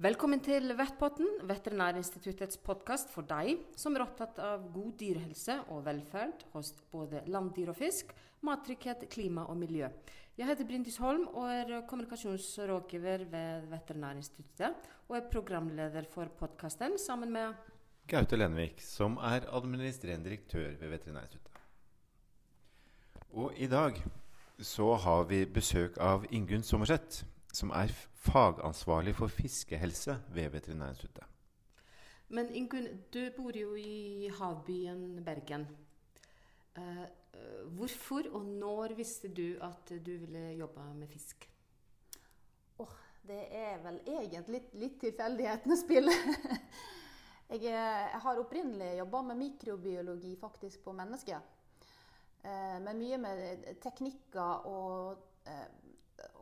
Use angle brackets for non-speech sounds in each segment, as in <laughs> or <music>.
Velkommen til Vettpotten, Veterinærinstituttets podkast for deg som er opptatt av god dyrehelse og velferd hos både landdyr og fisk, mattrygghet, klima og miljø. Jeg heter Bryndis Holm og er kommunikasjonsrådgiver ved Veterinærinstituttet, og er programleder for podkasten sammen med Gaute Lenvik, som er administrerende direktør ved Veterinærinstituttet. Og i dag så har vi besøk av Ingunn Sommerseth som er fagansvarlig for fiskehelse ved Veterinærinstituttet. Men Ingunn, du bor jo i havbyen Bergen. Uh, hvorfor og når visste du at du ville jobbe med fisk? Oh, det er vel egentlig litt tilfeldighetenes spill. <laughs> jeg, eh, jeg, har opprinnelig jobba med mikrobiologi faktisk på mennesker. Uh, men mye med teknikker og uh,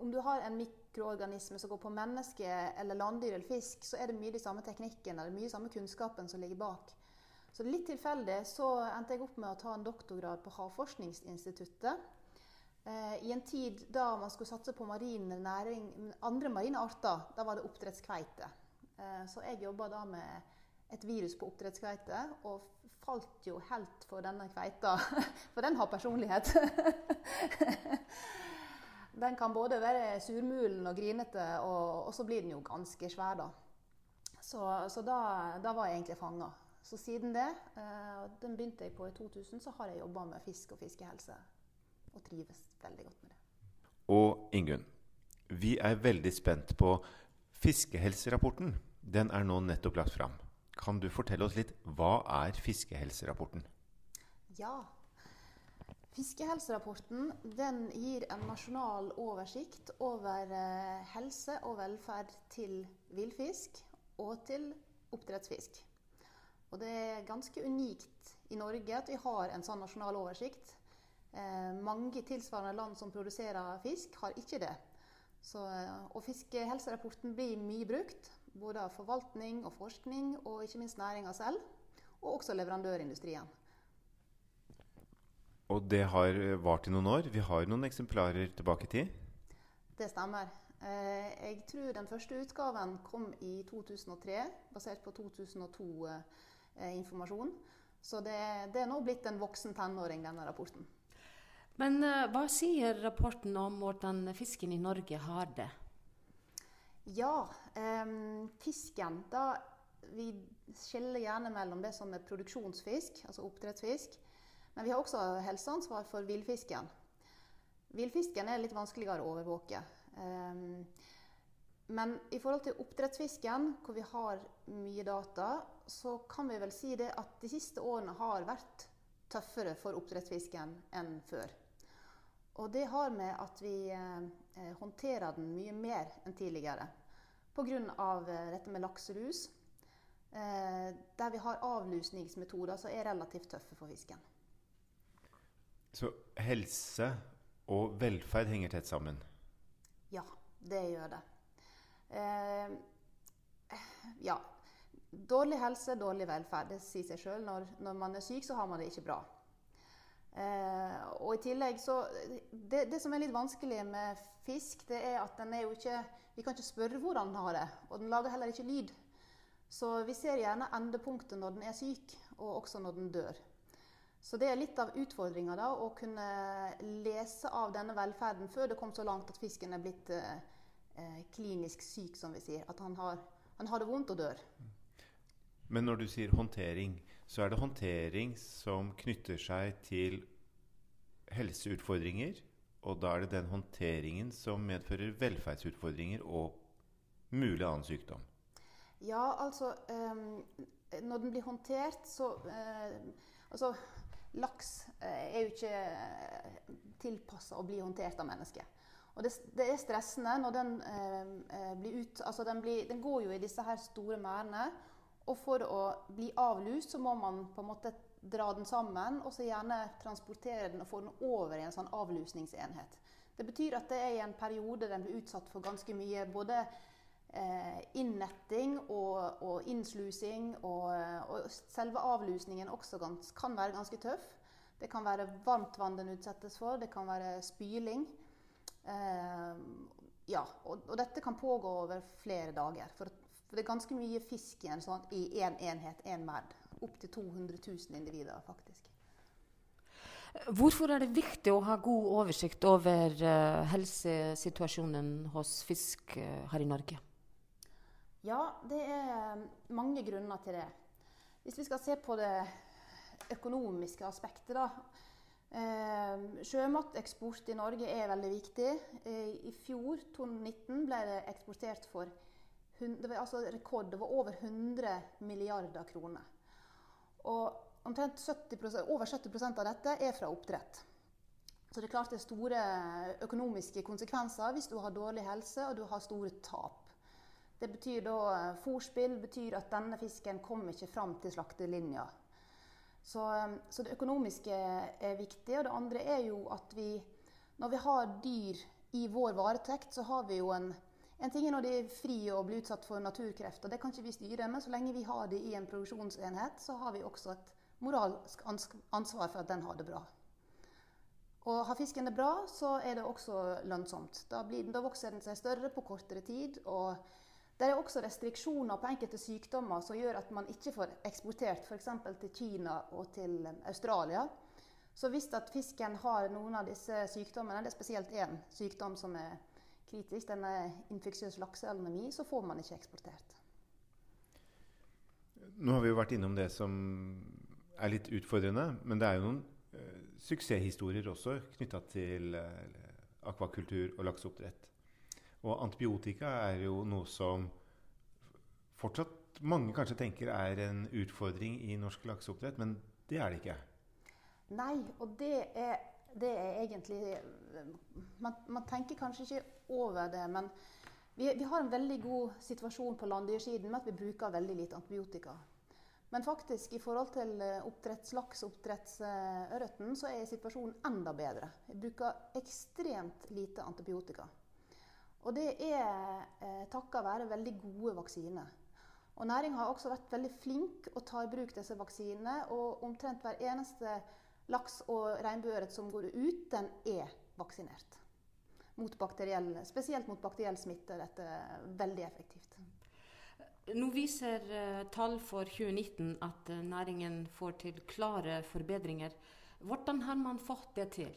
Om du har en mikrobiologi mikroorganisme som går på menneske eller landdyr eller fisk, så er det mye de samme teknikken eller mye samme kunnskapen som ligger bak. Så litt tilfeldig så endte jeg opp med å ta en doktorgrad på Havforskningsinstituttet. Eh, I en tid da man skulle satse på marine næring, andre marine arter, da var det oppdrettskveite. Eh, så jeg jobba da med et virus på oppdrettskveite, og falt jo helt for denne kveita. <laughs> For den har personlighet. <laughs> Den kan både være surmulen og grinete, og, og, så blir den jo ganske svær, da. Så, så da, da, var jeg egentlig fanga. Så siden det, eh, den begynte jeg på i 2000, så har jeg jobba med fisk og fiskehelse. Og trives veldig godt med det. Og Ingunn, vi er veldig spent på fiskehelserapporten. Den er nå nettopp lagt fram. Kan du fortelle oss litt hva er fiskehelserapporten? Ja, Fiskehelserapporten gir en nasjonal oversikt over eh, helse og velferd til villfisk og til oppdrettsfisk. Og det er ganske unikt i Norge at vi har en sånn nasjonal oversikt. Eh, mange tilsvarende land som produserer fisk, har ikke det. Så, eh, og Fiskehelserapporten blir mye brukt, både av forvaltning og forskning, og ikke minst næringa selv, og også leverandørindustrien. Og det har vart i noen år. Vi har noen eksemplarer tilbake i tid. Det stemmer. Eh, jeg tror den første utgaven kom i 2003, basert på 2002-informasjon. Eh, Så det, det, er nå blitt en voksen tenåring, denne rapporten. Men eh, hva sier rapporten om hvordan fisken i Norge har det? Ja, um, fisken da, Vi skiller gjerne mellom det som er produksjonsfisk, altså oppdrettsfisk, men vi har også helseansvar for villfisken. Villfisken er litt vanskeligere å overvåke. Ehm, men i forhold til oppdrettsfisken, hvor vi har mye data, så kan vi vel si det at de siste årene har vært tøffere for oppdrettsfisken enn før. Og det har med at vi eh, håndterer den mye mer enn tidligere. Pga. Eh, dette med lakselus. Eh, der vi har avlusningsmetoder som er relativt tøffe for fisken. Så helse og velferd henger tett sammen? Ja, det gjør det. Eh, ja. Dårlig helse, dårlig velferd. Det sier seg sjøl. Når, når, man er syk, så har man det ikke bra. Eh, og i tillegg så det, det, som er litt vanskelig med fisk, det er at den er jo ikke Vi kan ikke spørre hvordan den har det. Og den lager heller ikke lyd. Så vi ser gjerne endepunktet når den er syk, og også når den dør. Så det er litt av utfordringa da, å kunne lese av denne velferden før det kom så langt at fisken er blitt eh, eh, klinisk syk, som vi sier. At han har, han har, det vondt og dør. Men når du sier håndtering, så er det håndtering som knytter seg til helseutfordringer. Og da er det den håndteringen som medfører velferdsutfordringer og mulig annen sykdom. Ja, altså um, Når den blir håndtert, så um, Altså laks eh, er jo ikke eh, tilpassa å bli håndtert av mennesker. Og det, det, er stressende når den eh, eh, blir ut Altså den, blir, den, går jo i disse her store merdene. Og for å bli avlust så må man på en måte dra den sammen og så gjerne transportere den og få den over i en sånn avlusningsenhet. Det betyr at det er i en periode den blir utsatt for ganske mye både innetting og, og innslusing. Og, og, selve avlusningen også gans, kan være ganske tøff. Det kan være varmt vann den utsettes for, det kan være spyling. Eh, ja, og, og, dette kan pågå over flere dager. For, For det er ganske mye fisk i en sånn, en enhet, én en merd. Opptil 200 000 individer, faktisk. Hvorfor er det viktig å ha god oversikt over uh, helsesituasjonen hos fisk uh, her i Norge? Ja, det er mange grunner til det. Hvis vi skal se på det økonomiske aspektet, da. Eh, sjømateksport i Norge er veldig viktig. I fjor, 2019, ble det eksportert for det var altså rekord. Det var over 100 milliarder kroner. Og omtrent 70% over 70% av dette er fra oppdrett. Så det er klart det er store økonomiske konsekvenser hvis du har dårlig helse og du har store tap. Det betyr da eh, Fòrspill betyr at denne fisken kommer ikke fram til slaktelinja. Så, eh, så, det økonomiske er viktig. Og det andre er jo at vi, når vi har dyr i vår varetekt, så har vi jo en en ting er når de er fri og blir utsatt for naturkrefter. Det kan ikke vi styre. Men så lenge vi har det i en produksjonsenhet, så har vi også et moralsk ansvar for at den har det bra. Og har fisken det bra, så er det også lønnsomt. Da, blir, da vokser den seg større på kortere tid. og det er også restriksjoner på enkelte sykdommer som gjør at man ikke får eksportert f.eks. til Kina og til Australia. Så hvis at fisken har noen av disse sykdommene, det er spesielt én sykdom som er kritisk, denne infeksiøs lakseanemi, så får man ikke eksportert. Nå har vi jo vært innom det som er litt utfordrende, men det er jo noen uh, suksesshistorier også knytta til uh, akvakultur og lakseoppdrett. Og antibiotika er jo noe som fortsatt mange kanskje tenker er en utfordring i norsk lakseoppdrett, men det er det ikke. Nei, og det er, det er egentlig man, man, tenker kanskje ikke over det, men vi, vi, har en veldig god situasjon på landdyrsiden med at vi bruker veldig lite antibiotika. Men faktisk i forhold til eh, oppdrettslaks og oppdrettsørreten så er situasjonen enda bedre. Vi bruker ekstremt lite antibiotika. Og det er eh, takket være veldig gode vaksiner. Og Næringa har også vært veldig flink å ta i bruk disse vaksinene. Og omtrent hver eneste laks og regnbueørret som går ut, den er vaksinert mot spesielt mot bakteriell smitte. Dette er veldig effektivt. Nå viser uh, tall for 2019 at uh, næringen får til klare forbedringer. Hvordan har man fått det til?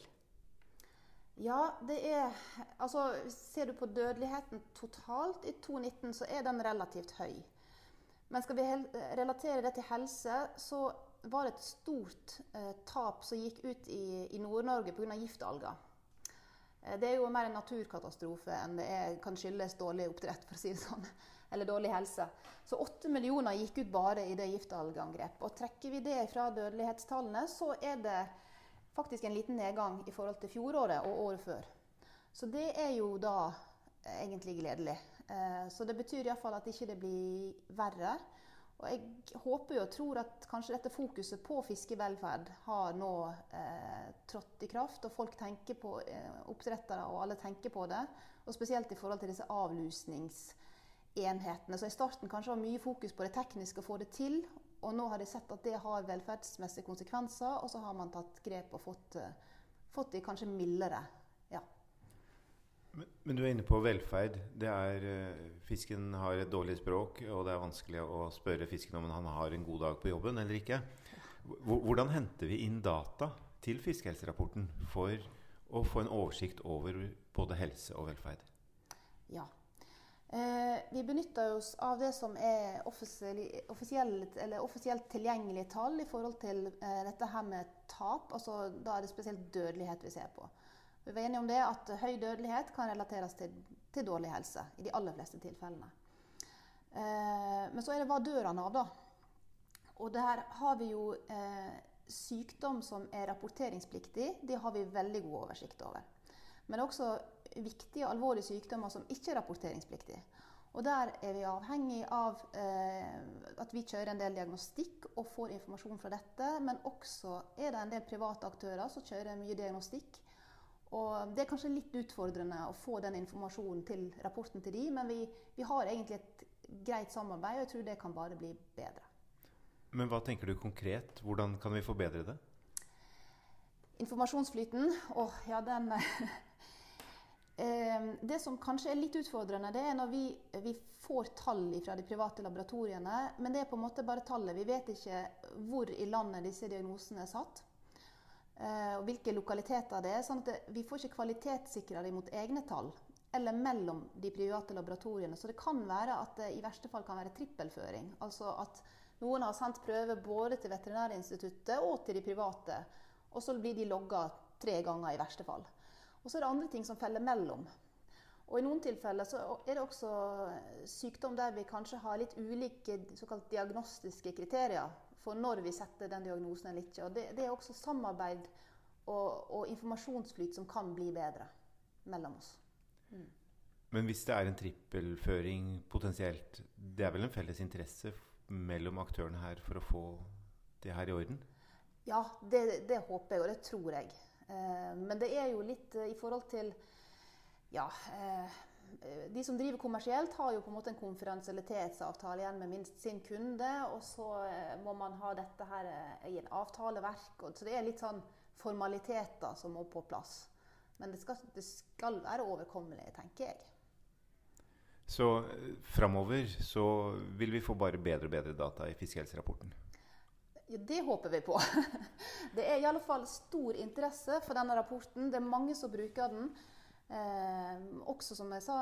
Ja, det er Altså, ser du på dødeligheten totalt i 2019, så er den relativt høy. Men skal vi relatere det til helse, så var det et stort eh, tap som gikk ut i, i Nord-Norge pga. giftalger. Eh, det er jo mer en naturkatastrofe enn det er, kan skyldes dårlig oppdrett, for å si det sånn. <laughs> Eller dårlig helse. Så åtte millioner gikk ut bare i det giftalgeangrepet. Og trekker vi det fra dødelighetstallene, så er det faktisk en liten nedgang i forhold til fjoråret og året før. Så det er jo da eh, egentlig gledelig. Eh, så det betyr iallfall at ikke det blir verre. Og jeg håper og tror at kanskje dette fokuset på fiskevelferd har nå eh, trådt i kraft, og folk tenker på eh, oppdrettere, og alle tenker på det. Og spesielt i forhold til disse avlusningsenhetene. Så i starten kanskje var mye fokus på det tekniske, å få det til. Og nå har de sett at det har velferdsmessige konsekvenser, og så har man tatt grep og fått, eh, fått de kanskje mildere men, men, du er inne på velferd. Det er, uh, fisken har et dårlig språk, og det er vanskelig å spørre fisken om han har en god dag på jobben eller ikke. Hvordan henter vi inn data til fiskehelserapporten for å få en oversikt over både helse og velferd? Ja. Eh, vi benytter oss av det som er offisielt, offisielt tilgjengelige tall i forhold til eh, dette her med tap. Altså, da er det spesielt dødelighet vi ser på. Vi var enige om det at høy dødelighet kan relateres til, til dårlig helse i de aller fleste tilfellene. Eh, men så er det hva dør han av, da? Og der har vi jo eh, sykdom som er rapporteringspliktig. Det har vi veldig god oversikt over. Men også viktige og alvorlige sykdommer som ikke er rapporteringspliktige. Og der er vi avhengig av eh, at vi kjører en del diagnostikk og får informasjon fra dette. Men også er det en del private aktører som kjører mye diagnostikk og Det er kanskje litt utfordrende å få den informasjonen til rapporten til de, men vi, vi har egentlig et greit samarbeid, og jeg tror det kan bare bli bedre. Men hva tenker du konkret? Hvordan kan vi forbedre det? Informasjonsflyten, åh, ja, den <laughs> det som kanskje er litt utfordrende, det er når vi, vi, får tall fra de private laboratoriene. Men det er på en måte bare tallet. Vi vet ikke hvor i landet disse diagnosene er satt. Eh, og hvilke lokaliteter det er. sånn at Vi får ikke kvalitetssikra dem mot egne tall eller mellom de private laboratoriene. Så det kan være at det i verste fall kan være trippelføring. Altså at noen har sendt prøver både til Veterinærinstituttet og til de private. Og så blir de logga tre ganger i verste fall. Og så er det andre ting som feller mellom. Og I noen tilfeller så er det også sykdom der vi kanskje har litt ulike såkalt diagnostiske kriterier for når vi setter den diagnosen eller ikke. Og det, det er også samarbeid og, og, informasjonsflyt som kan bli bedre mellom oss. Mm. Men hvis det er en trippelføring potensielt, det er vel en felles interesse mellom aktørene her for å få det her i orden? Ja, det, det håper jeg, og det tror jeg. Eh, men det er jo litt eh, i forhold til Ja. Eh, de som driver kommersielt, har jo på en måte en konfidensialitetsavtale igjen med minst sin kunde. Og så må man ha dette her i en avtaleverk. Så det er litt sånn formaliteter som må på plass. Men det skal, det skal være overkommelig, tenker jeg. Så framover så vil vi få bare bedre og bedre data i fiskehelserapporten? Ja, det håper vi på. <laughs> Det er i alle fall stor interesse for denne rapporten. Det er mange som bruker den. Eh, også, som jeg sa,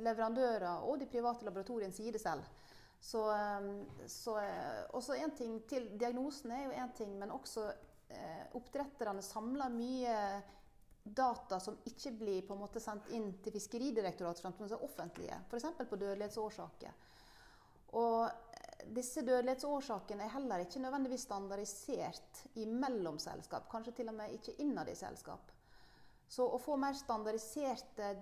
leverandører og de private laboratoriene sier det selv. Så, eh, så eh, også en ting til, Diagnosen er jo én ting, men også eh, oppdretterne samler mye data som ikke blir på en måte sendt inn til Fiskeridirektoratet, som er offentlige, f.eks. på dødelighetsårsaker. Disse dødelighetsårsakene er heller ikke nødvendigvis standardisert i mellomselskap, kanskje til og med ikke innad i selskap. Så å få mer standardiserte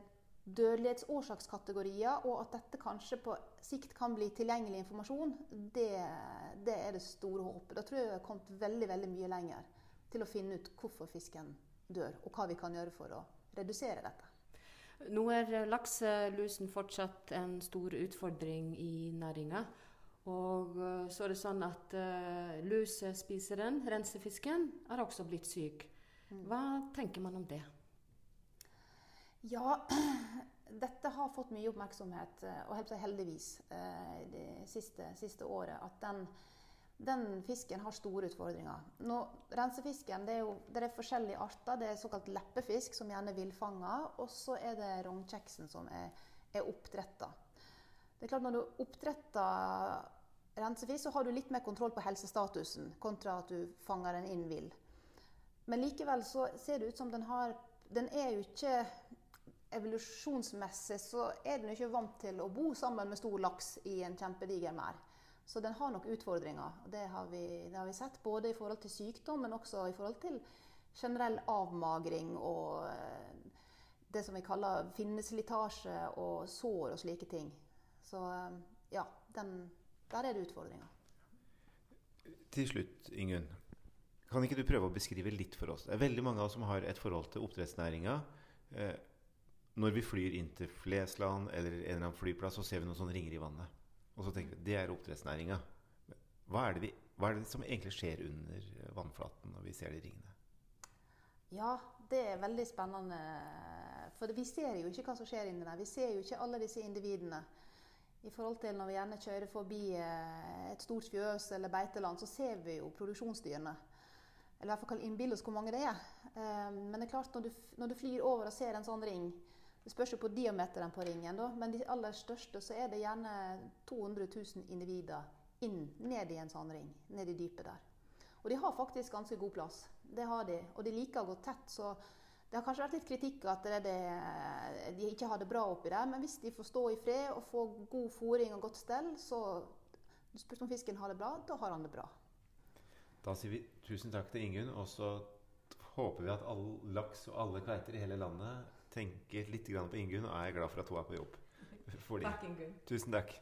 dødelighetsårsakskategorier, og at dette kanskje på sikt kan bli tilgjengelig informasjon, det, det er det store håpet. Da tror jeg vi har kommet veldig, veldig mye lenger til å finne ut hvorfor fisken dør, og hva vi kan gjøre for å redusere dette. Nå er lakselusen fortsatt en stor utfordring i næringa. Og eh, så er det sånn at uh, lusespiseren, rensefisken, er også blitt syk. Mm. Hva tenker man om det? Ja, <clears throat> dette har fått mye oppmerksomhet, eh, og heldigvis, det siste, siste året. At den den fisken har store utfordringer. Nå, rensefisken det er, jo, det er forskjellige arter. Det er såkalt leppefisk, som gjerne er villfanga. Og så er det rognkjeksen, som er, er oppdretta. Det er klart Når du oppdretter rensefisk, så har du litt mer kontroll på helsestatusen kontra at du fanger den inn vill. Men likevel så ser det ut som den har Den er jo ikke Evolusjonsmessig så er den ikke vant til å bo sammen med stor laks i en kjempediger merd. Så den har nok utfordringer. Det har, vi, det har vi sett, både i forhold til sykdom, men også i forhold til generell avmagring og eh, det som vi kaller finneslitasje og sår og slike ting. Så eh, ja, den, der er det utfordringer. Til slutt, Ingunn. Kan ikke du prøve å beskrive litt for oss? Det er veldig mange av oss som har et forhold til oppdrettsnæringa. Eh, når vi flyr inn til Flesland eller en eller annen flyplass, så ser vi noen sånne ringer i vannet. Og så tenker vi det er oppdrettsnæringa. Hva, hva, er det som egentlig skjer under vannflaten når vi ser de ringene? Ja, det er veldig spennende. For vi ser jo ikke hva som skjer inni der. Vi ser jo ikke alle disse individene. I forhold til når vi gjerne kjører forbi eh, et stort fjøs eller beiteland, så ser vi jo produksjonsdyrene. Eller i hvert fall innbille oss hvor mange det er. Eh, men det er klart, når du, når du flyr over og ser en sånn ring, det spørs jo på diameteren på ringen, da, men de aller største så er det gjerne 200 000 individer inn ned i en sånn ring. Ned i dypet der. Og de har faktisk ganske god plass. Det har de. Og de liker å gå tett. Så det har kanskje vært litt kritikk at det det, de ikke har det bra oppi der. Men hvis de får stå i fred og få god fôring og godt stell, så spørs om fisken har det bra. Da har han det bra. Da sier vi tusen takk til Ingunn. Og så håper vi at all laks og alle kveiter i hele landet tenker litt på Ingunn, og er glad for at hun er på jobb. <laughs> Fordi. Takk, Ingunn. Tusen takk.